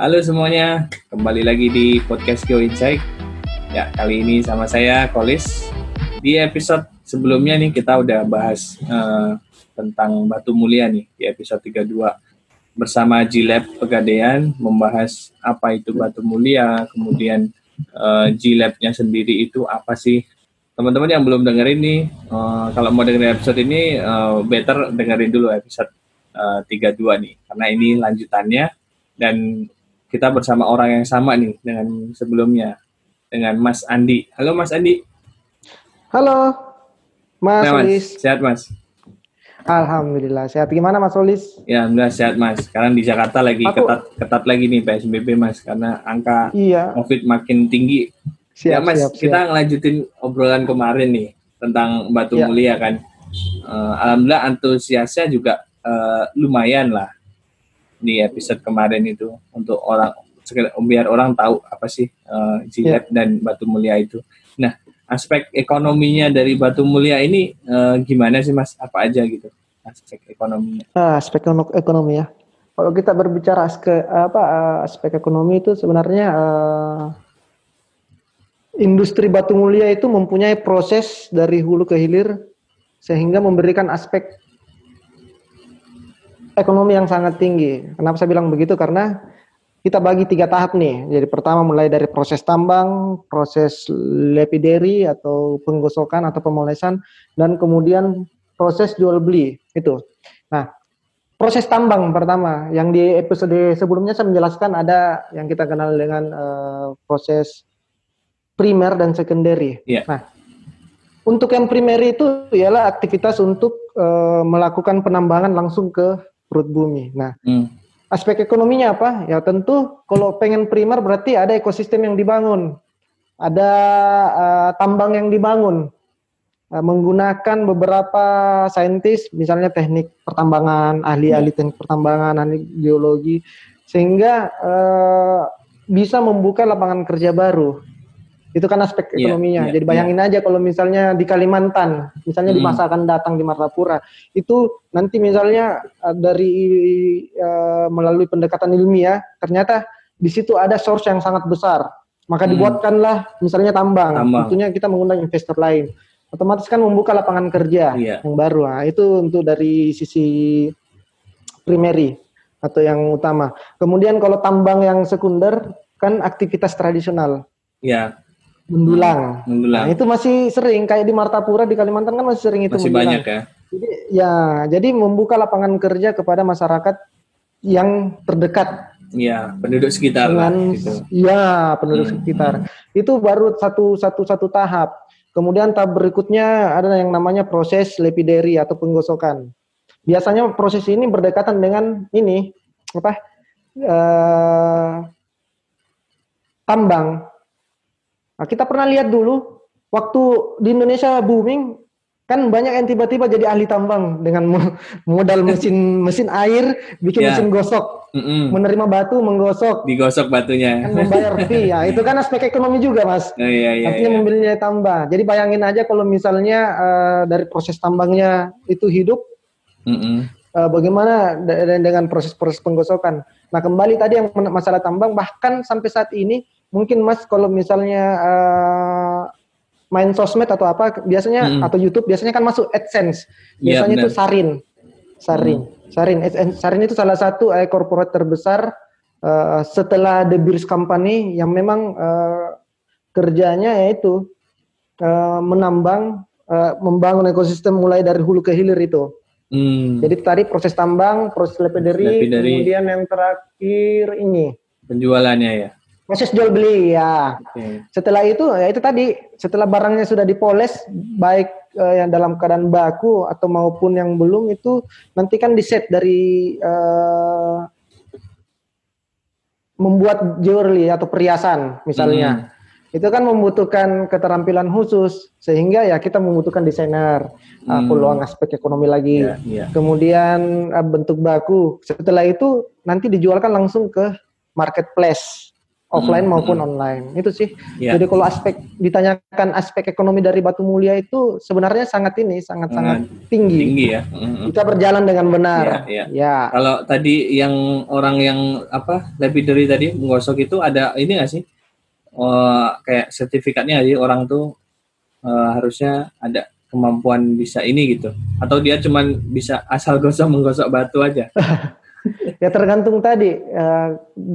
Halo semuanya, kembali lagi di podcast Go Insight. Ya, kali ini sama saya Kolis. Di episode sebelumnya nih kita udah bahas uh, tentang batu mulia nih di episode 32 bersama Gilab Pegadaian membahas apa itu batu mulia, kemudian uh, Gilabnya sendiri itu apa sih teman-teman yang belum dengerin nih, uh, kalau mau dengerin episode ini, uh, better dengerin dulu episode uh, 32 nih, karena ini lanjutannya dan kita bersama orang yang sama nih dengan sebelumnya dengan Mas Andi. Halo Mas Andi. Halo Mas nah, Olis. Sehat Mas. Alhamdulillah sehat. Gimana Mas Olis? Ya alhamdulillah sehat Mas. Sekarang di Jakarta lagi Aku... ketat ketat lagi nih PSBB Mas karena angka iya. COVID makin tinggi. Siap, ya Mas, siap, kita siap. ngelanjutin obrolan kemarin nih tentang Batu ya. Mulia kan. Uh, alhamdulillah antusiasnya juga uh, lumayan lah di episode kemarin itu untuk orang biar orang tahu apa sih uh, jilid yeah. dan batu mulia itu. Nah, aspek ekonominya dari batu mulia ini uh, gimana sih Mas? Apa aja gitu aspek ekonominya? Ah, aspek ekonomi ya. Kalau kita berbicara aspek apa aspek ekonomi itu sebenarnya uh, industri batu mulia itu mempunyai proses dari hulu ke hilir sehingga memberikan aspek ekonomi yang sangat tinggi. Kenapa saya bilang begitu? Karena kita bagi tiga tahap nih. Jadi pertama mulai dari proses tambang, proses lepideri atau penggosokan atau pemolesan, dan kemudian proses jual beli itu. Nah, proses tambang pertama yang di episode sebelumnya saya menjelaskan ada yang kita kenal dengan uh, proses primer dan secondary. Yeah. Nah, untuk yang primer itu ialah aktivitas untuk uh, melakukan penambangan langsung ke perut bumi. Nah, hmm. aspek ekonominya apa? Ya tentu kalau pengen primer berarti ada ekosistem yang dibangun, ada uh, tambang yang dibangun, uh, menggunakan beberapa saintis, misalnya teknik pertambangan, ahli-ahli teknik pertambangan, ahli geologi, sehingga uh, bisa membuka lapangan kerja baru itu kan aspek iya, ekonominya. Yeah, Jadi bayangin yeah. aja kalau misalnya di Kalimantan, misalnya hmm. di masa akan datang di Martapura, itu nanti misalnya uh, dari uh, melalui pendekatan ilmiah, ternyata di situ ada source yang sangat besar. Maka hmm. dibuatkanlah misalnya tambang. tambang. Tentunya kita mengundang investor lain. Otomatis kan membuka lapangan kerja yeah. yang baru. Nah, itu untuk dari sisi primary atau yang utama. Kemudian kalau tambang yang sekunder kan aktivitas tradisional. Ya mendulang. Mendulang. Nah, itu masih sering kayak di Martapura di Kalimantan kan masih sering itu masih mendulang. banyak ya. Jadi ya, jadi membuka lapangan kerja kepada masyarakat yang terdekat. Iya, penduduk sekitar dengan, gitu. Iya, penduduk hmm. sekitar. Itu baru satu satu satu tahap. Kemudian tahap berikutnya ada yang namanya proses lepideri atau penggosokan. Biasanya proses ini berdekatan dengan ini apa? Uh, tambang Nah, kita pernah lihat dulu waktu di Indonesia booming kan banyak yang tiba-tiba jadi ahli tambang dengan modal mesin mesin air bikin yeah. mesin gosok mm -mm. menerima batu menggosok digosok batunya kan membayar fee ya itu kan aspek ekonomi juga mas oh, iya, iya, artinya iya. membeli nilai tambah jadi bayangin aja kalau misalnya uh, dari proses tambangnya itu hidup. Uh, bagaimana dengan proses-proses penggosokan nah kembali tadi yang masalah tambang bahkan sampai saat ini mungkin Mas kalau misalnya uh, main sosmed atau apa biasanya hmm. atau YouTube biasanya kan masuk AdSense. Iya, biasanya yeah, itu Sarin. Sarin. Hmm. Sarin. Sarin itu salah satu eh, korporat terbesar uh, setelah The Beers Company yang memang uh, kerjanya yaitu uh, menambang uh, membangun ekosistem mulai dari hulu ke hilir itu. Hmm. Jadi tadi proses tambang, proses lepidary, kemudian yang terakhir ini penjualannya ya proses jual beli ya. Okay. Setelah itu ya itu tadi setelah barangnya sudah dipoles baik uh, yang dalam keadaan baku atau maupun yang belum itu nanti kan di set dari uh, membuat jewelry atau perhiasan misalnya. Hmm. Itu kan membutuhkan keterampilan khusus sehingga ya kita membutuhkan desainer, hmm. uh, peluang aspek ekonomi lagi. Yeah, yeah. Kemudian uh, bentuk baku. Setelah itu nanti dijualkan langsung ke marketplace offline Hmm, maupun hmm. online. Itu sih. Ya. Jadi kalau aspek ditanyakan aspek ekonomi dari Batu Mulia itu sebenarnya sangat ini sangat sangat tinggi. tinggi ya. Mm-mm. Kita berjalan dengan benar. Iya, Ya. Kalau tadi yang orang yang apa lapidary tadi menggosok itu ada ini nggak sih? Oh, kayak sertifikatnya jadi orang tuh eh, harusnya ada kemampuan bisa ini gitu. Atau dia cuman bisa asal gosok menggosok batu aja. Ya tergantung tadi, eh,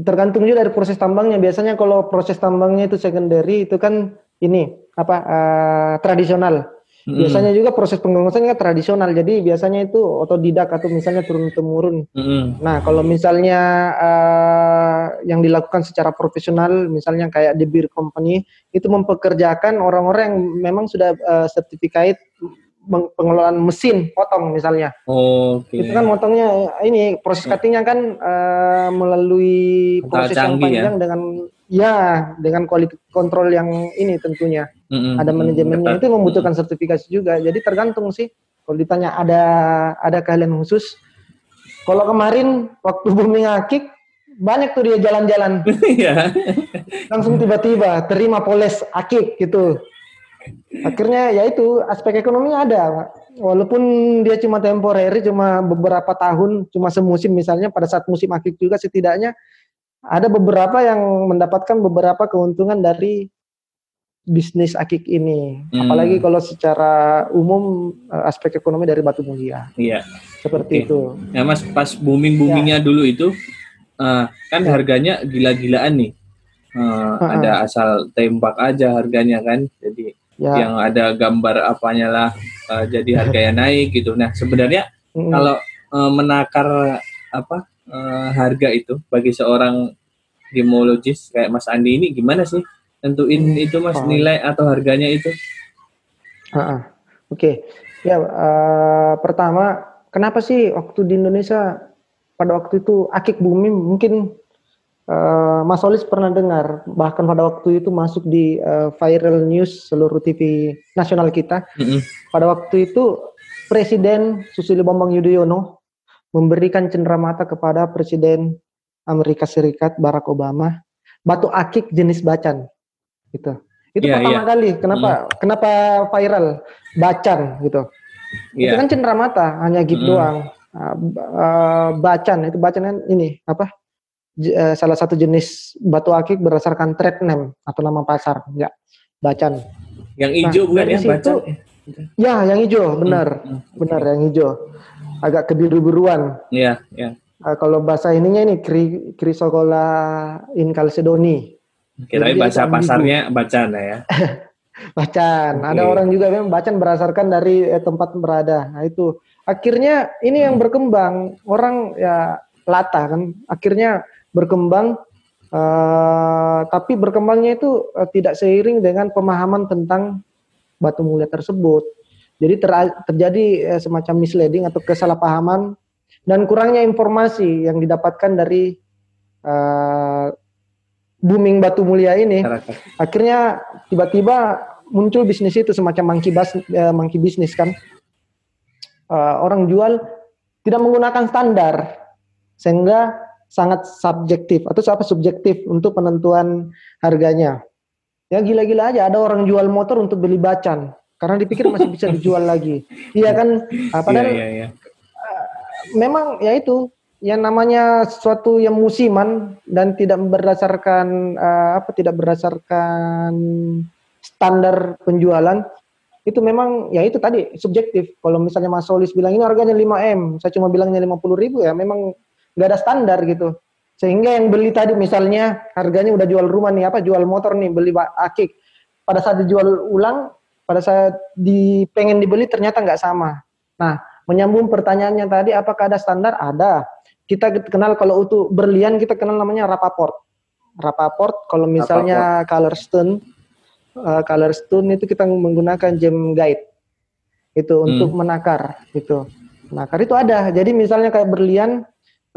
tergantung juga dari proses tambangnya. Biasanya kalau proses tambangnya itu secondary itu kan ini apa eh, tradisional. Mm-mm. Biasanya juga proses penggosokan kan tradisional. Jadi biasanya itu otodidak atau misalnya turun temurun. Mm-mm. Nah kalau misalnya eh, yang dilakukan secara profesional, misalnya kayak the beer company itu mempekerjakan orang-orang yang memang sudah sertifikat peng- pengelolaan mesin potong misalnya. Oke. Itu kan motongnya ini proses cuttingnya kan eh, melalui proses yang ya. panjang dengan ya dengan quality control yang ini tentunya Mm-mm. ada manajemennya Ketat. itu membutuhkan sertifikasi juga. Jadi tergantung sih. Kalau ditanya ada ada keahlian khusus. Kalau kemarin waktu booming akik banyak tuh dia jalan-jalan Iya. langsung tiba-tiba terima poles akik gitu. Akhirnya ya itu aspek ekonominya ada, Pak. Walaupun dia cuma temporary, cuma beberapa tahun, cuma semusim misalnya pada saat musim akik juga setidaknya ada beberapa yang mendapatkan beberapa keuntungan dari bisnis akik ini. Hmm. Apalagi kalau secara umum eh, aspek ekonomi dari Batu Mulia Iya. seperti Oke. itu. Ya Mas, pas booming boomingnya dulu itu eh, kan Ya. harganya gila-gilaan nih. Eh, Ha-ha. ada asal tembak aja harganya kan. Jadi Ya, yang ada gambar apanya lah eh, jadi harganya naik gitu. Nah sebenarnya mm, kalau eh, menakar apa eh, harga itu bagi seorang gemologis kayak Mas Andi ini gimana sih? Tentuin itu Mas Oh. nilai atau harganya itu? Oke, ya eh, pertama kenapa sih waktu di Indonesia pada waktu itu akik booming? Mungkin eh, Mas Solis pernah dengar bahkan pada waktu itu masuk di eh, viral news seluruh TV nasional kita Mm-mm. pada waktu itu Presiden Susilo Bambang Yudhoyono memberikan cenderamata kepada Presiden Amerika Serikat Barack Obama batu akik jenis bacan gitu itu Iya, pertama iya. kali kenapa kenapa viral bacan gitu itu Iya. kan cenderamata hanya gitu Mm. doang b- ah, bacan itu bacan ini apa Eh, salah satu jenis batu akik berdasarkan trade name atau nama pasar. Ya bacan. Yang hijau Nah, bukan ya situ- baca? ya? Yang hijau benar. Hmm. benar yang hijau. Agak kebiru-biruan. Iya, iya. Ah, kalau bahasa ininya ini kri, Chrysocolla incalcedoni Kirain Jadi bahasa pasarnya bacan ya. bacan. Ada Oke. orang juga memang bacan berdasarkan dari eh, tempat berada. Nah itu. Akhirnya ini yang berkembang. Orang ya lata kan. Akhirnya berkembang eh, tapi berkembangnya itu eh, tidak seiring dengan pemahaman tentang batu mulia tersebut. Jadi ter- terjadi eh, semacam misleading atau kesalahpahaman dan kurangnya informasi yang didapatkan dari eh, booming batu mulia ini. Akhirnya tiba-tiba muncul bisnis itu semacam monkey, bas, eh, monkey bisnis kan. Eh, orang jual tidak menggunakan standar sehingga sangat subjektif atau apa subjektif untuk penentuan harganya. Ya gila-gila aja. Ada orang jual motor untuk beli bacan. Karena dipikir masih bisa dijual lagi. Iya kan? Iya, padahal iya, iya. memang ya itu. Yang namanya sesuatu yang musiman dan tidak berdasarkan eh, apa tidak berdasarkan standar penjualan itu memang ya itu tadi subjektif. Kalau misalnya Mas Solis bilang ini harganya 5 m saya cuma bilangnya 50 ribu ya memang nggak ada standar gitu. Sehingga yang beli tadi misalnya harganya udah jual rumah nih apa jual motor nih beli akik pada saat dijual ulang pada saat di pengen dibeli ternyata nggak sama. Nah menyambung pertanyaannya tadi apakah ada standar? Ada. Kita kenal kalau untuk berlian kita kenal namanya rapaport rapaport kalau misalnya color stone uh, color stone itu kita menggunakan gem guide. Itu untuk menakar itu menakar itu ada. Jadi misalnya kayak berlian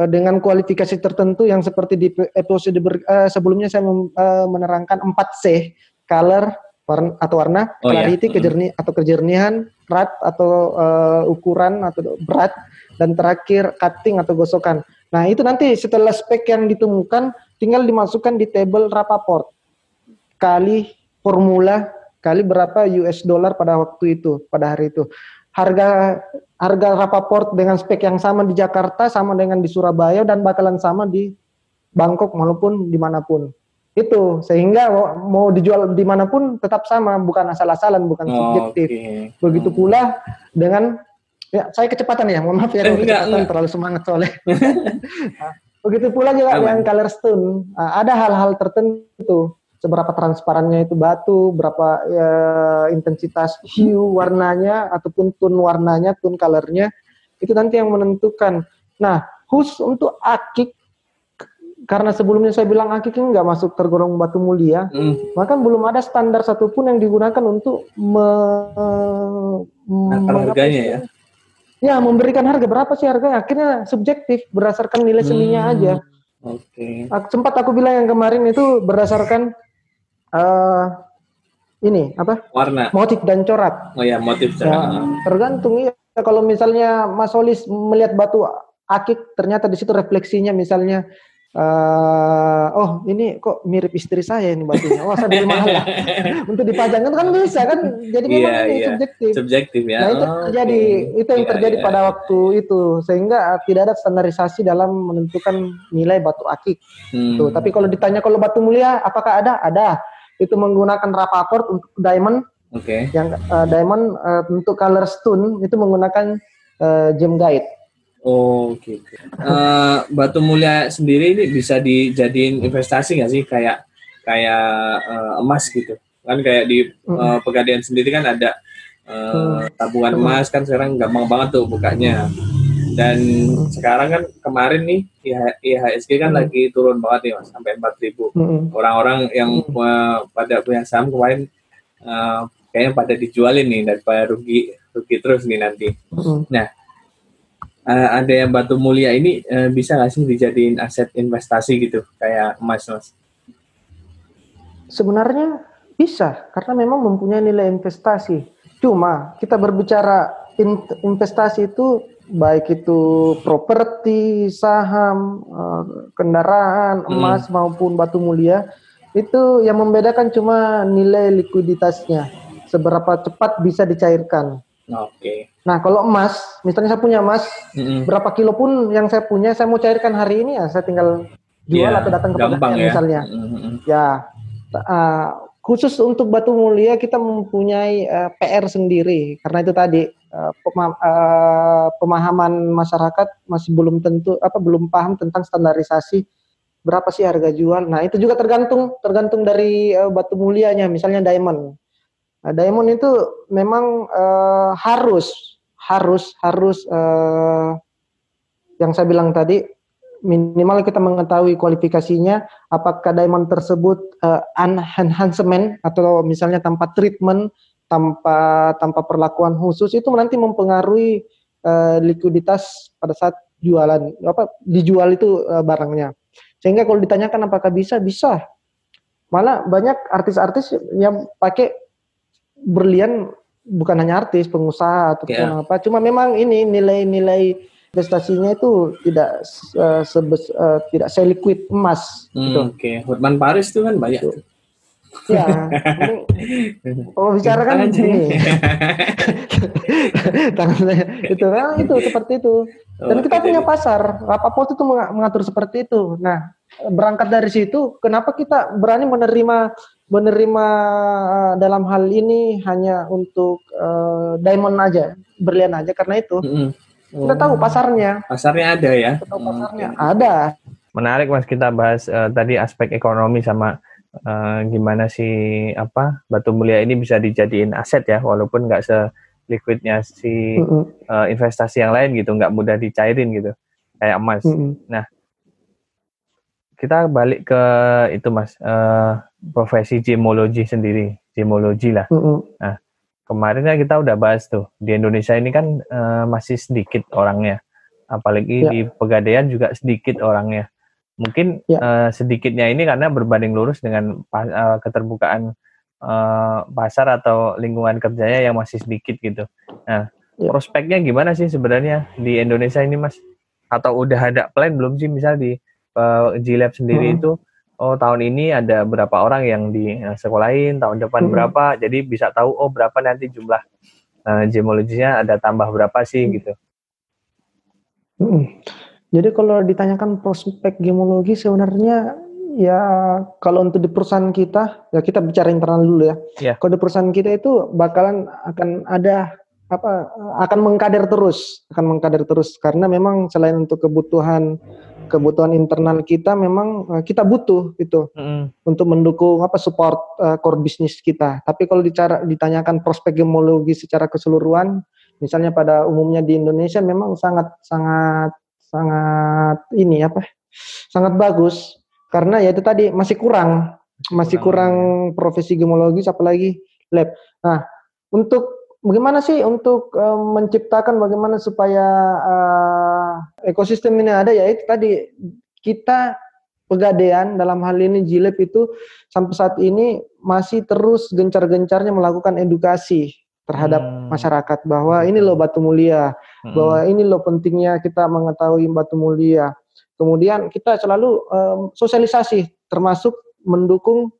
dengan kualifikasi tertentu yang seperti di episode ber- uh, sebelumnya saya mem- uh, menerangkan 4C color warna atau warna Oh, iya. clarity kejernih atau kejernihan rat atau uh, ukuran atau berat dan terakhir cutting atau gosokan. Nah itu nanti setelah spek yang ditemukan tinggal dimasukkan di table Rapaport. Kali formula kali berapa US dollar pada waktu itu pada hari itu harga harga Rapaport dengan spek yang sama di Jakarta sama dengan di Surabaya dan bakalan sama di Bangkok maupun di mana pun itu sehingga mau dijual di mana pun tetap sama bukan asal-asalan bukan oh, subjektif okay. begitu pula dengan ya saya kecepatan ya mohon maaf ya kecepatan enggak. terlalu semangat soalnya nah, begitu pula juga Aman. dengan color stone ada hal-hal tertentu seberapa transparannya itu batu berapa ya, intensitas hue warnanya ataupun tone warnanya tone colornya itu nanti yang menentukan nah khusus untuk akik karena sebelumnya saya bilang akik ini nggak masuk tergolong batu mulia, hmm. maka belum ada standar satupun yang digunakan untuk me, nah, harganya ya. Ya, memberikan harga berapa sih harganya? Akhirnya subjektif berdasarkan nilai seninya hmm. aja. Oke. Okay. Sempat aku bilang yang kemarin itu berdasarkan uh, ini apa? Warna. Motif dan corak. Oh ya, motif corak. Ya, tergantung ya. Kalau misalnya Mas Solis melihat batu akik, ternyata di situ refleksinya misalnya Uh, oh ini kok mirip istri saya ini batunya. Oh saya beli mahal. Untuk dipajang kan bisa kan. Jadi memang yeah, ini yeah. subjektif. Subjektif ya. Nah itu oh, terjadi okay. itu yang yeah, terjadi yeah. pada waktu itu sehingga tidak ada standarisasi dalam menentukan nilai batu akik. Hmm. Tuh, tapi kalau ditanya kalau batu mulia apakah ada? Ada. Itu menggunakan rapaport untuk diamond. Oke. Okay. Yang uh, diamond uh, untuk color stone itu menggunakan uh, gem guide. Oh, oke. Okay, uh, batu mulia sendiri ini bisa dijadiin investasi nggak sih kayak kayak uh, emas gitu? Kan kayak di uh, pegadaian sendiri kan ada uh, tabungan emas kan sekarang gampang banget tuh bukanya. Dan sekarang kan kemarin nih IHSG kan lagi turun banget nih mas sampai empat ribu. Orang-orang yang uh, pada punya saham kemarin uh, kayaknya pada dijualin nih daripada rugi rugi terus nih nanti. Nah uh, ada yang batu mulia ini uh, bisa nggak sih dijadiin aset investasi gitu kayak emas mas? Sebenarnya bisa karena memang mempunyai nilai investasi. Cuma kita berbicara in investasi itu baik itu properti, saham, uh, kendaraan, hmm. emas hmm. maupun batu mulia itu yang membedakan cuma nilai likuiditasnya seberapa cepat bisa dicairkan. Oke. Okay. Nah, kalau emas, misalnya saya punya emas, mm-hmm. berapa kilo pun yang saya punya, saya mau cairkan hari ini ya, saya tinggal jual yeah, atau datang ke pedagang ya. misalnya. Mm-hmm. Ya, uh, khusus untuk batu mulia kita mempunyai uh, eh, PR sendiri karena itu tadi uh, pema- uh, pemahaman masyarakat masih belum tentu apa belum paham tentang standarisasi berapa sih harga jual. Nah, itu juga tergantung tergantung dari uh, batu mulianya, misalnya diamond. Nah, diamond itu memang uh, harus harus harus uh, yang saya bilang tadi minimal kita mengetahui kualifikasinya apakah diamond tersebut uh, enhancement atau misalnya tanpa treatment tanpa tanpa perlakuan khusus itu nanti mempengaruhi uh, likuiditas pada saat jualan apa dijual itu uh, barangnya sehingga kalau ditanyakan apakah bisa bisa malah banyak artis-artis yang pakai berlian bukan hanya artis, pengusaha atau yeah. apa. Cuma memang ini nilai-nilai prestasinya itu tidak uh, sebes, uh, tidak seliquid emas. Hmm, gitu. Oke, okay. Hotman Paris itu kan banyak. Gitu. Ya, kalau bicara kan ini, tangan saya itu kan itu seperti itu. Dan oh, kita punya pasar, Rapaport itu mengatur seperti itu. Nah, berangkat dari situ, kenapa kita berani menerima menerima eh, dalam hal ini hanya untuk uh, diamond aja, berlian aja karena itu. Mm -hmm. Kita tahu pasarnya. Pasarnya ada ya. Kita tahu pasarnya okay. ada. Menarik Mas kita bahas uh, tadi aspek ekonomi sama uh, gimana sih apa batu mulia ini bisa dijadiin aset ya walaupun nggak se liquidnya si mm -hmm. uh, investasi yang lain gitu, nggak mudah dicairin gitu kayak emas. Mm -hmm. Nah, kita balik ke itu mas uh, profesi gemologi sendiri gemologi lah mm -hmm. nah kemarin kan kita udah bahas tuh di Indonesia ini kan uh, masih sedikit orangnya apalagi yeah. di pegadaian juga sedikit orangnya mungkin. Ya. uh, sedikitnya ini karena berbanding lurus dengan uh, keterbukaan uh, pasar atau lingkungan kerjanya yang masih sedikit gitu nah yeah. prospeknya gimana sih sebenarnya di Indonesia ini mas atau udah ada plan belum sih misal di uh, G-Lab sendiri hmm. itu oh tahun ini ada berapa orang yang di sekolahin, tahun depan hmm. berapa, jadi bisa tahu oh berapa nanti jumlah uh, gemologisnya ada tambah berapa sih hmm. gitu. Hmm. Jadi kalau ditanyakan prospek gemologi sebenarnya ya kalau untuk di perusahaan kita ya kita bicara internal dulu ya. Yeah. Kalau di perusahaan kita itu bakalan akan ada apa akan mengkader terus, akan mengkader terus karena memang selain untuk kebutuhan kebutuhan internal kita memang uh, kita butuh itu mm. untuk mendukung apa support uh, core bisnis kita. Tapi kalau dicara, ditanyakan prospek gemologi secara keseluruhan, misalnya pada umumnya di Indonesia memang sangat sangat sangat ini apa? sangat bagus karena ya itu tadi masih kurang masih kurang profesi gemologis apalagi lab. Nah, untuk bagaimana sih untuk uh, menciptakan bagaimana supaya uh, ekosistem ini ada ya itu tadi kita pegadaian dalam hal ini Jilep itu sampai saat ini masih terus gencar-gencarnya melakukan edukasi terhadap hmm. masyarakat bahwa ini loh batu mulia, hmm. bahwa ini loh pentingnya kita mengetahui batu mulia. Kemudian kita selalu um, sosialisasi termasuk mendukung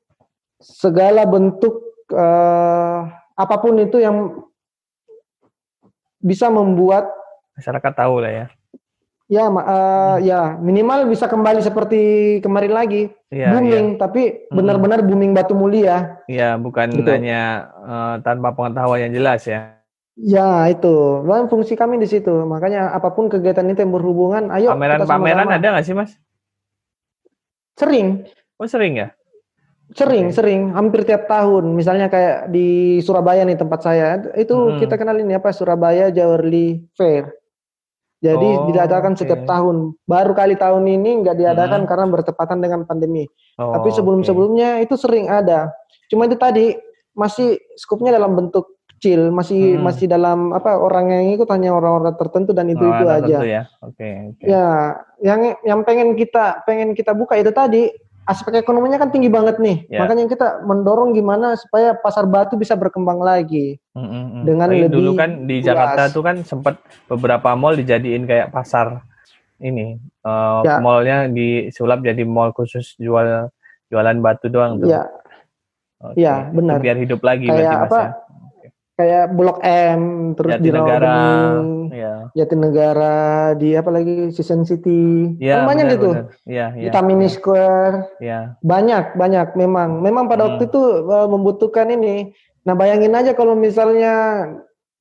segala bentuk uh, apa pun itu yang bisa membuat masyarakat tahu lah ya. Ya, uh, hmm. ya minimal bisa kembali seperti kemarin lagi ya, booming, ya. tapi hmm. benar-benar hmm. booming batu mulia. Ya, bukan gitu. hanya uh, tanpa pengetahuan yang jelas ya. Ya itu, dan fungsi kami di situ. Makanya apa pun kegiatan itu yang berhubungan, ayo. Pameran-pameran ada nggak sih mas? Sering. Oh sering ya? Sering, okay. sering, hampir tiap tahun. Misalnya kayak di Surabaya nih tempat saya, itu hmm. kita kenalin apa Surabaya Jawarli Fair. Jadi oh, diadakan okay. setiap tahun. Baru kali tahun ini nggak diadakan hmm. karena bertepatan dengan pandemi. Oh, Tapi sebelum-sebelumnya itu sering ada. Cuma itu tadi masih skupnya dalam bentuk kecil, masih hmm. masih dalam apa orang yang ikut hanya orang-orang tertentu dan itu itu oh, aja. Ya, oke. Okay, okay. Ya, yang yang pengen kita pengen kita buka itu tadi aspek ekonominya kan tinggi banget nih. Yeah. Makanya kita mendorong gimana supaya pasar batu bisa berkembang lagi mm-hmm. dengan Lagi lebih dulu kan di luas. Jakarta tuh kan sempat beberapa mall dijadiin kayak pasar ini uh, ya. mallnya disulap jadi mall khusus jual jualan batu doang tuh. Iya. Okay. Iya, benar. Biar hidup lagi kayak apa? Ya kayak Blok M terus di Jatinegara, ya. Jatinegara di apa lagi Season City ya, kan banyak gitu Ya, ya, di Tamini ya. Square ya. banyak banyak memang memang pada hmm. waktu itu uh, membutuhkan ini nah bayangin aja kalau misalnya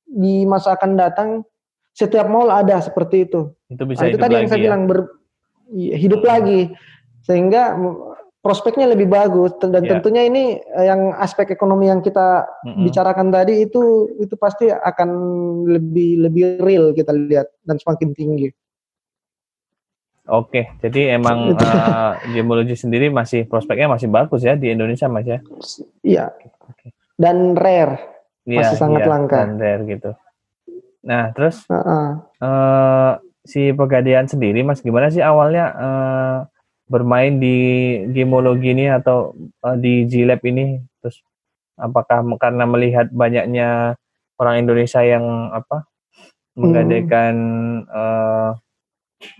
di masa akan datang setiap mall ada seperti itu itu bisa nah, itu tadi yang saya ya? bilang ber, hidup hmm. lagi sehingga prospeknya lebih bagus dan yeah. tentunya ini eh, yang aspek ekonomi yang kita mm-hmm. bicarakan tadi itu itu pasti akan lebih lebih real kita lihat dan semakin tinggi. Oke, jadi emang uh, gemologi sendiri masih prospeknya masih bagus ya di Indonesia mas ya? Iya. Okay. Dan rare, yeah, masih sangat yeah, langka. Dan rare gitu. Nah terus uh-uh. uh, si pegadaian sendiri mas gimana sih awalnya? Uh, bermain di gemologi ini atau uh, di G-Lab ini terus apakah karena melihat banyaknya orang Indonesia yang apa menggadaikan hmm. uh,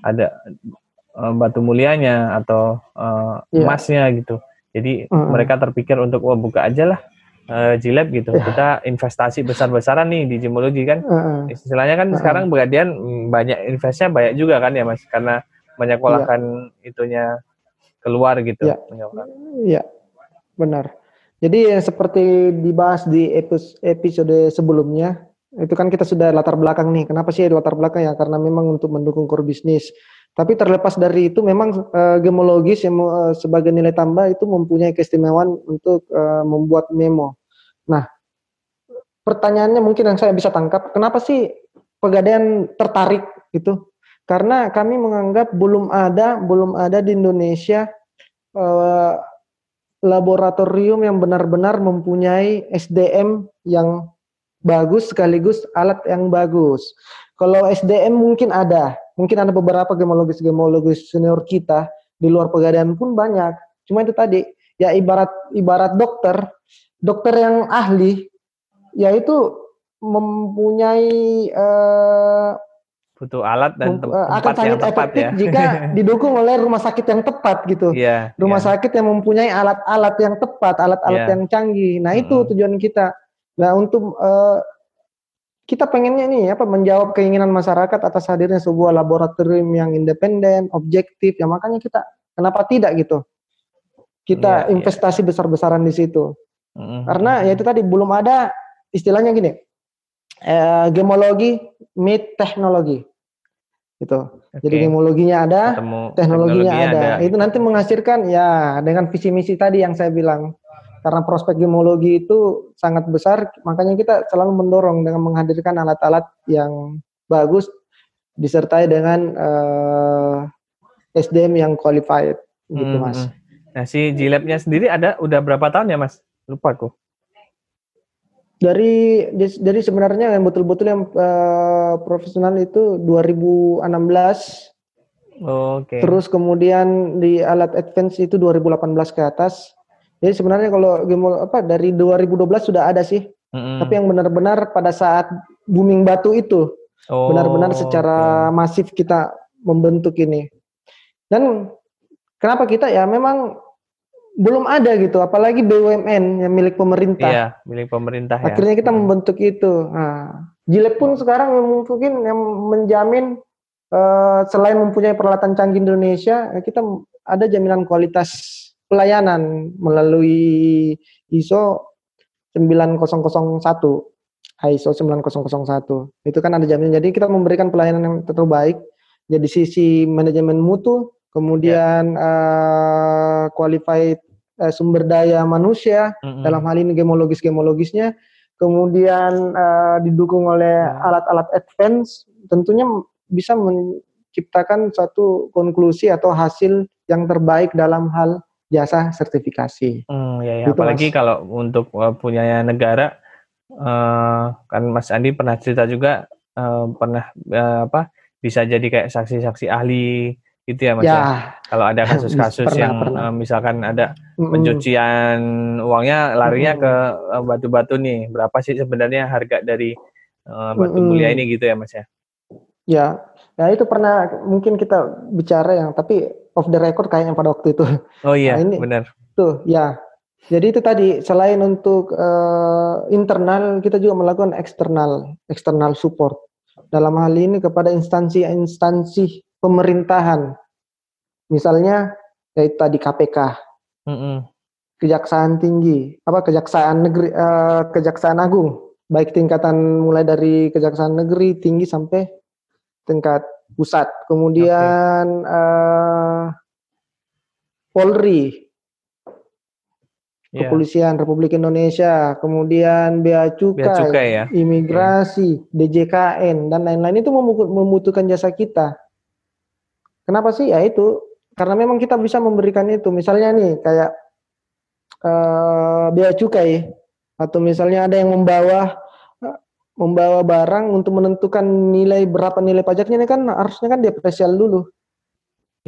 ada uh, batu mulianya atau uh, yeah. emasnya gitu jadi hmm. mereka terpikir untuk wah buka aja lah uh, G-Lab gitu yeah. kita investasi besar-besaran nih di gemologi kan hmm. istilahnya kan hmm. sekarang begadian mm, banyak investnya banyak juga kan ya mas karena menyekolahkan ya. itunya keluar gitu. Ya, ya benar. Jadi yang seperti dibahas di episode sebelumnya, itu kan kita sudah latar belakang nih. Kenapa sih latar belakang ya? Karena memang untuk mendukung core bisnis. Tapi terlepas dari itu, memang uh, gemologis yang uh, sebagai nilai tambah itu mempunyai keistimewaan untuk uh, membuat memo. Nah, pertanyaannya mungkin yang saya bisa tangkap, kenapa sih pegadaian tertarik gitu karena kami menganggap belum ada belum ada di Indonesia uh, laboratorium yang benar-benar mempunyai SDM yang bagus sekaligus alat yang bagus. Kalau SDM mungkin ada, mungkin ada beberapa gemologis-gemologis senior kita di luar pegadaian pun banyak. Cuma itu tadi, ya ibarat ibarat dokter, dokter yang ahli, yaitu mempunyai uh, butuh alat dan tem akan tempat sangat yang tepat efektif ya. jika didukung oleh rumah sakit yang tepat gitu. Yeah, rumah yeah. sakit yang mempunyai alat-alat yang tepat, alat-alat yeah. yang canggih. Nah, mm -hmm. itu tujuan kita. Nah, untuk uh, kita pengennya nih apa menjawab keinginan masyarakat atas hadirnya sebuah laboratorium yang independen, objektif. Ya makanya kita kenapa tidak gitu? Kita yeah, iya. investasi yeah. besar-besaran di situ. Mm-hmm. Karena ya itu tadi belum ada istilahnya gini. Eh, gemologi meet teknologi. Gitu. Okay. Jadi gemologinya ada, teknologinya ada. ada. Itu nanti menghasilkan ya dengan visi misi tadi yang saya bilang karena prospek gemologi itu sangat besar, makanya kita selalu mendorong dengan menghadirkan alat-alat yang bagus disertai dengan uh, eh, SDM yang qualified gitu hmm, mas. Hmm. Nah si Jilabnya sendiri ada udah berapa tahun ya mas? Lupa aku. Dari dari sebenarnya yang betul-betul yang uh, profesional itu 2016. Oh, Oke. Okay. Terus kemudian di alat advance itu 2018 ke atas. Jadi sebenarnya kalau game apa dari 2012 sudah ada sih. Mm-hmm. Tapi yang benar-benar pada saat booming batu itu oh, benar-benar secara okay. masif kita membentuk ini. Dan kenapa kita ya memang belum ada gitu, apalagi BUMN yang milik pemerintah. Iya, milik pemerintah. Ya. Akhirnya kita membentuk itu. Nah, Jilep pun sekarang mungkin yang menjamin uh, selain mempunyai peralatan canggih Indonesia, kita ada jaminan kualitas pelayanan melalui ISO 9001 ISO 9001 itu kan ada jaminan jadi kita memberikan pelayanan yang terbaik jadi sisi manajemen mutu kemudian yeah. uh, qualified uh, sumber daya manusia mm -hmm. dalam hal ini gemologis gemologisnya kemudian uh, didukung oleh ya. alat-alat advance tentunya bisa menciptakan satu konklusi atau hasil yang terbaik dalam hal jasa sertifikasi. Hmm, ya, ya. Gitu, apalagi mas. kalau untuk uh, punya negara, uh, kan Mas Andi pernah cerita juga uh, pernah uh, apa bisa jadi kayak saksi-saksi ahli gitu ya Mas. Ya. ya? Kalau ada kasus-kasus yang pernah. Uh, misalkan ada pencucian uangnya larinya mm. ke batu-batu uh, nih, berapa sih sebenarnya harga dari uh, batu mulia ini gitu ya Mas ya? Ya, ya itu pernah mungkin kita bicara yang tapi off the record kayaknya pada waktu itu. Oh iya, nah, ini, benar. Tuh, ya. Jadi itu tadi selain untuk uh, internal kita juga melakukan eksternal, eksternal support. Dalam hal ini kepada instansi-instansi pemerintahan. Misalnya yaitu tadi KPK. Mm -hmm. Kejaksaan tinggi, apa kejaksaan negeri, uh, kejaksaan agung, baik tingkatan mulai dari kejaksaan negeri tinggi sampai tingkat pusat. Kemudian okay. uh, eh, Polri, yeah. Kepolisian Republik Indonesia, kemudian Bea Cukai, Bea Cukai ya? Imigrasi, yeah. DJKN dan lain-lain itu membutuhkan jasa kita. Kenapa sih? Ya itu karena memang kita bisa memberikan itu. Misalnya nih kayak uh, Bea Cukai atau misalnya ada yang membawa membawa barang untuk menentukan nilai berapa nilai pajaknya ini kan harusnya kan diapresial dulu.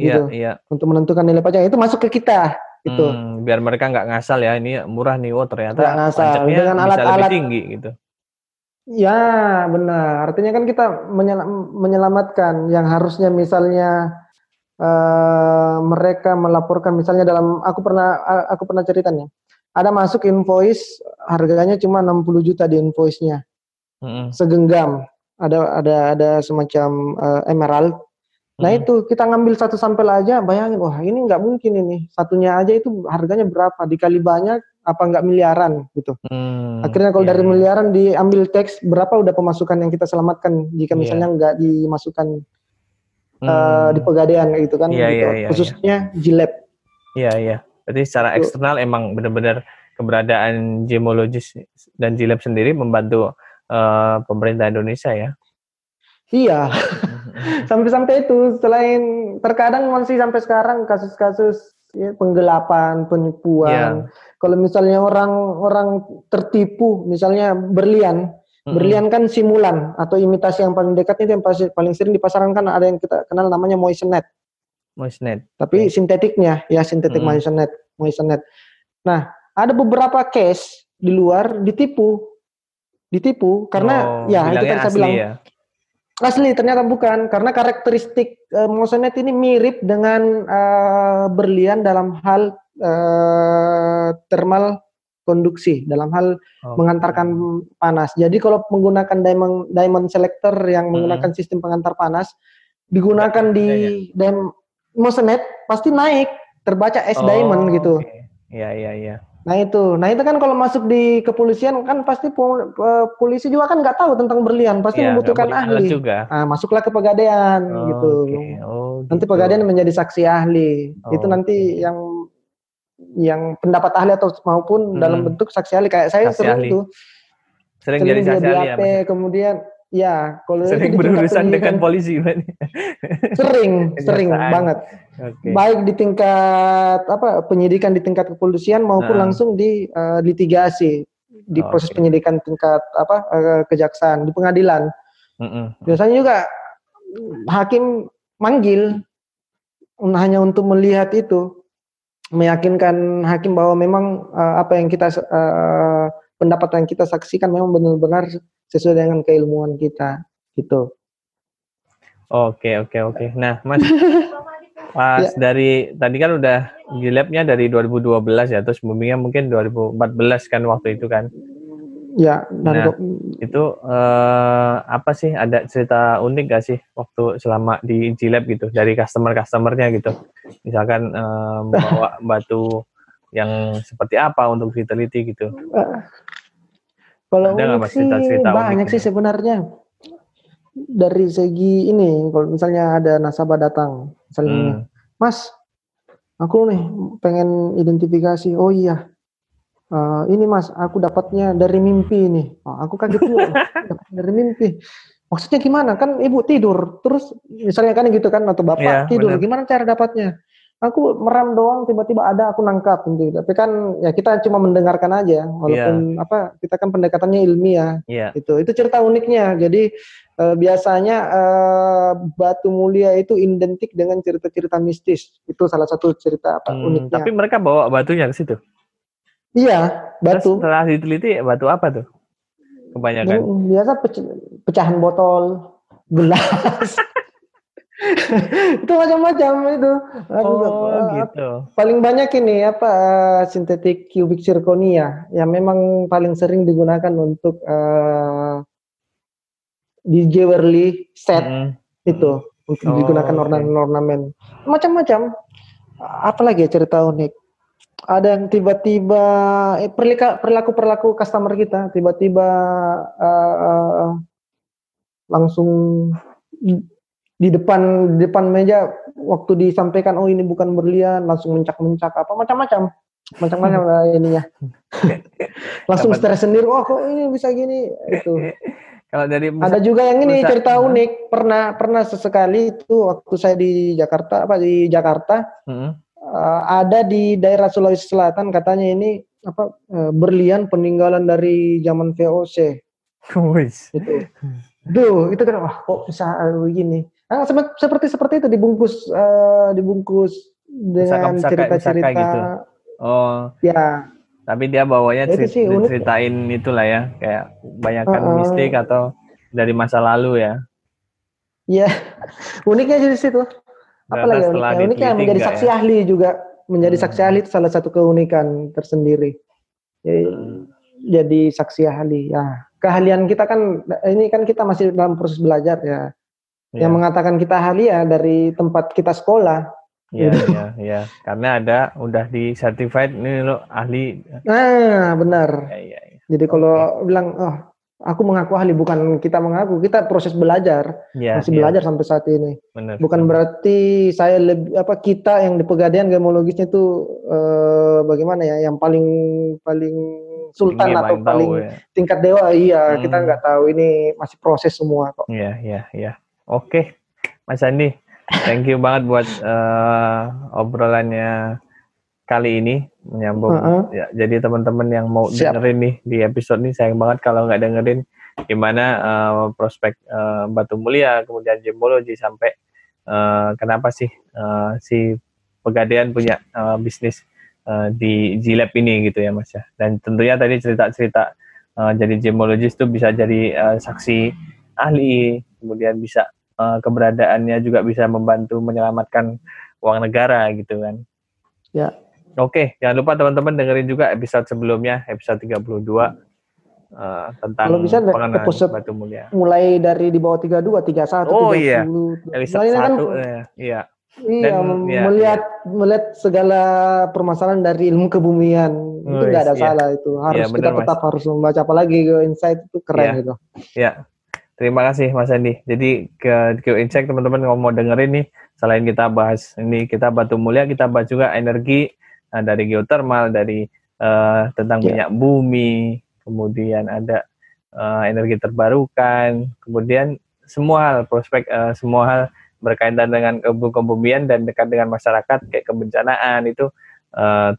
Iya, gitu. iya. Untuk menentukan nilai pajak itu masuk ke kita itu. Hmm, biar mereka nggak ngasal ya, ini murah nih, oh ternyata nggak ngasal. pajaknya dengan alat-alat tinggi gitu. Ya, benar. Artinya kan kita menyelamatkan yang harusnya misalnya uh, mereka melaporkan misalnya dalam aku pernah aku pernah ceritanya. Ada masuk invoice harganya cuma 60 juta di invoice-nya hmm. segenggam ada ada ada semacam uh, emerald nah itu kita ngambil satu sampel aja bayangin wah ini nggak mungkin ini satunya aja itu harganya berapa dikali banyak apa nggak miliaran gitu hmm. akhirnya kalau yeah, dari yeah. miliaran diambil teks berapa udah pemasukan yang kita selamatkan jika iya. misalnya yeah. nggak dimasukkan hmm. uh, di pegadaian gitu kan yeah, gitu. Yeah, yeah, khususnya yeah. jilep iya yeah, iya yeah. berarti secara eksternal emang benar-benar keberadaan gemologis dan jilep sendiri membantu uh, pemerintah Indonesia ya. Iya, sampai-sampai itu selain terkadang masih sampai sekarang kasus-kasus ya, penggelapan, penipuan. Yeah. Kalau misalnya orang-orang tertipu, misalnya berlian, mm-hmm. berlian kan simulan atau imitasi yang paling dekat itu yang paling sering di pasaran kan ada yang kita kenal namanya moissanite. Moissanite. Tapi okay. sintetiknya ya sintetik mm-hmm. moissanite, moissanite. Nah, ada beberapa case di luar ditipu ditipu karena oh, ya itu kan saya bilang ya? Asli ternyata bukan karena karakteristik uh, mosonet ini mirip dengan uh, berlian dalam hal uh, thermal konduksi dalam hal oh. mengantarkan panas. Jadi kalau menggunakan diamond diamond selector yang hmm. menggunakan sistem pengantar panas digunakan ya, di ya, ya. pasti naik terbaca S oh, diamond gitu. Iya okay. iya iya. Nah itu, nah itu kan kalau masuk di kepolisian kan pasti polisi juga kan nggak tahu tentang berlian, pasti ya, membutuhkan ahli. Juga. Nah, masuklah ke pegadaian oh, gitu. Okay. Oh, nanti gitu. pegadaian menjadi saksi ahli. Oh, itu nanti okay. yang yang pendapat ahli atau maupun hmm. dalam bentuk saksi ahli kayak saya sering tuh. Sering, sering jadi saksi ahli ya. Kemudian Ya, kalau sering berurusan dengan polisi, sering, sering banget. Okay. Baik di tingkat apa penyidikan di tingkat kepolisian maupun nah. langsung di uh, litigasi di oh, proses okay. penyidikan tingkat apa uh, kejaksaan di pengadilan. Mm -mm. Biasanya juga hakim manggil hanya untuk melihat itu, meyakinkan hakim bahwa memang uh, apa yang kita uh, pendapat yang kita saksikan memang benar-benar sesuai dengan keilmuan kita gitu. Oke oke oke. Nah mas, pas ya. dari tadi kan udah di labnya dari 2012 ya, terus mungkin 2014 kan waktu itu kan. Ya. Dan nah itu eh, apa sih ada cerita unik gak sih waktu selama di G-Lab gitu dari customer customernya gitu, misalkan eh, bawa batu yang seperti apa untuk diteliti gitu. Uh, kalau Ada unik sih cerita banyak unik sih sebenarnya. Dari segi ini, kalau misalnya ada nasabah datang, misalnya hmm. Mas, aku nih pengen identifikasi. Oh iya, uh, ini Mas, aku dapatnya dari mimpi nih. Oh, aku kaget juga, dapat dari mimpi. Maksudnya gimana? Kan ibu tidur, terus misalnya kan gitu kan atau bapak ya, tidur, bener. gimana cara dapatnya? aku merem doang tiba-tiba ada aku nangkap gitu. Tapi kan ya kita cuma mendengarkan aja walaupun yeah. apa kita kan pendekatannya ilmiah. Yeah. Itu itu cerita uniknya. Jadi uh, biasanya uh, batu mulia itu identik dengan cerita-cerita mistis. Itu salah satu cerita apa hmm, uniknya. Tapi mereka bawa batunya ke situ. Iya, batu. Terus setelah diteliti batu apa tuh? Kebanyakan. Biasa pecahan botol, gelas. itu macam-macam itu. Oh, uh, gitu. Paling banyak ini apa uh, sintetik cubic zirconia yang memang paling sering digunakan untuk uh, di jewelry set hmm. itu untuk oh, digunakan ornamen-ornamen macam-macam. Apalagi ya cerita unik? Ada yang tiba-tiba eh, perilaku perilaku customer kita tiba-tiba uh, uh, langsung di depan di depan meja waktu disampaikan oh ini bukan berlian langsung mencak-mencak apa macam-macam. Macam-macam lah ininya. Langsung stres sendiri oh kok ini bisa gini? Itu. Kalau dari ada juga yang ini cerita unik. Pernah pernah sesekali itu waktu saya di Jakarta apa di Jakarta. Hmm. Uh, ada di daerah Sulawesi Selatan katanya ini apa uh, berlian peninggalan dari zaman VOC itu Duh, itu kan wah kok bisa uh, begini. Nah, seperti seperti itu dibungkus uh, dibungkus dengan cerita-cerita gitu. Oh. Ya. Tapi dia bawanya ya, sih, ceritain itulah ya, kayak banyakkan uh, uh, mistik atau dari masa lalu ya. Iya. Uniknya di situ. Apalagi uniknya? Uniknya menjadi saksi ya? ahli juga. Menjadi hmm. saksi ahli itu salah satu keunikan tersendiri. Jadi, hmm. jadi saksi ahli. Ya, keahlian kita kan ini kan kita masih dalam proses belajar ya yeah. yang mengatakan kita ahli ya dari tempat kita sekolah. Iya, gitu. iya, iya. Karena ada udah di certified ini lo ahli. Nah, benar. Ya, ya, ya. Jadi kalau okay. bilang oh, aku mengaku ahli bukan kita mengaku, kita proses belajar. Ya, masih ya. belajar sampai saat ini. Benar. Bukan berarti saya lebih apa kita yang di pegadaian gemologisnya itu eh, bagaimana ya, yang paling paling sultan atau paling tahu, ya. tingkat dewa iya hmm. kita nggak tahu ini masih proses semua kok. Iya, iya, iya. Oke, Mas Andi, thank you banget buat uh, obrolannya kali ini menyambung. Uh -uh. Ya, jadi teman-teman yang mau Siap. dengerin nih di episode ini sayang banget kalau nggak dengerin gimana uh, prospek uh, Batu Mulia kemudian Jembologi sampai uh, kenapa sih uh, si Pegadaian punya uh, bisnis uh, di G-Lab ini gitu ya Mas ya. Dan tentunya tadi cerita-cerita uh, jadi gemologis itu bisa jadi uh, saksi ahli, kemudian bisa uh, keberadaannya juga bisa membantu menyelamatkan uang negara gitu kan. Ya. Oke, jangan lupa teman-teman dengerin juga episode sebelumnya, episode 32 uh, tentang Kalau bisa pengenalan episode batu mulia. mulai dari di bawah 32, 31, Oh 30. iya. Episode Soalnya kan satu, eh, iya. Iya, Dan, ya, melihat melihat segala permasalahan dari ilmu kebumian itu Oh, nggak ada iya. salah itu. Harus Iya, kita benar, Mas. tetap harus membaca apalagi ke insight itu keren Iya. gitu. Ya, terima kasih Mas Andi. Jadi ke Q Insight teman-teman kalau mau dengerin nih, selain kita bahas ini kita batu mulia, kita bahas juga energi eh, dari geothermal, dari eh, tentang Ya. minyak bumi, kemudian ada eh, energi terbarukan, kemudian semua hal prospek eh, semua hal berkaitan dengan kebu- kebumian dan dekat dengan masyarakat kayak kebencanaan itu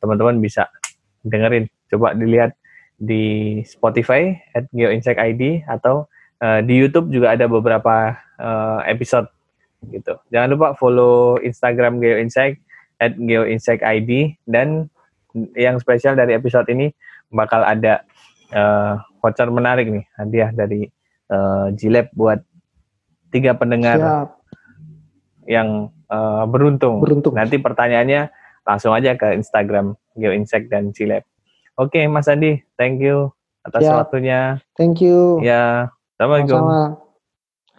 teman-teman bisa dengerin. Coba dilihat di Spotify at GeoInsight ID atau eh, di YouTube juga ada beberapa eh, episode gitu. Jangan lupa follow Instagram GeoInsight at GeoInsight ID dan yang spesial dari episode ini bakal ada eh, voucher menarik nih hadiah dari eh, Gilab buat tiga pendengar Siap, yang eh, beruntung. beruntung. Nanti pertanyaannya langsung aja ke Instagram GeoInsect dan Cileb. Oke, Mas Andi, thank you atas Ya. waktunya. Thank you. Ya, assalamualaikum. Sama-sama.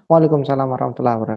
Waalaikumsalam warahmatullahi wabarakatuh.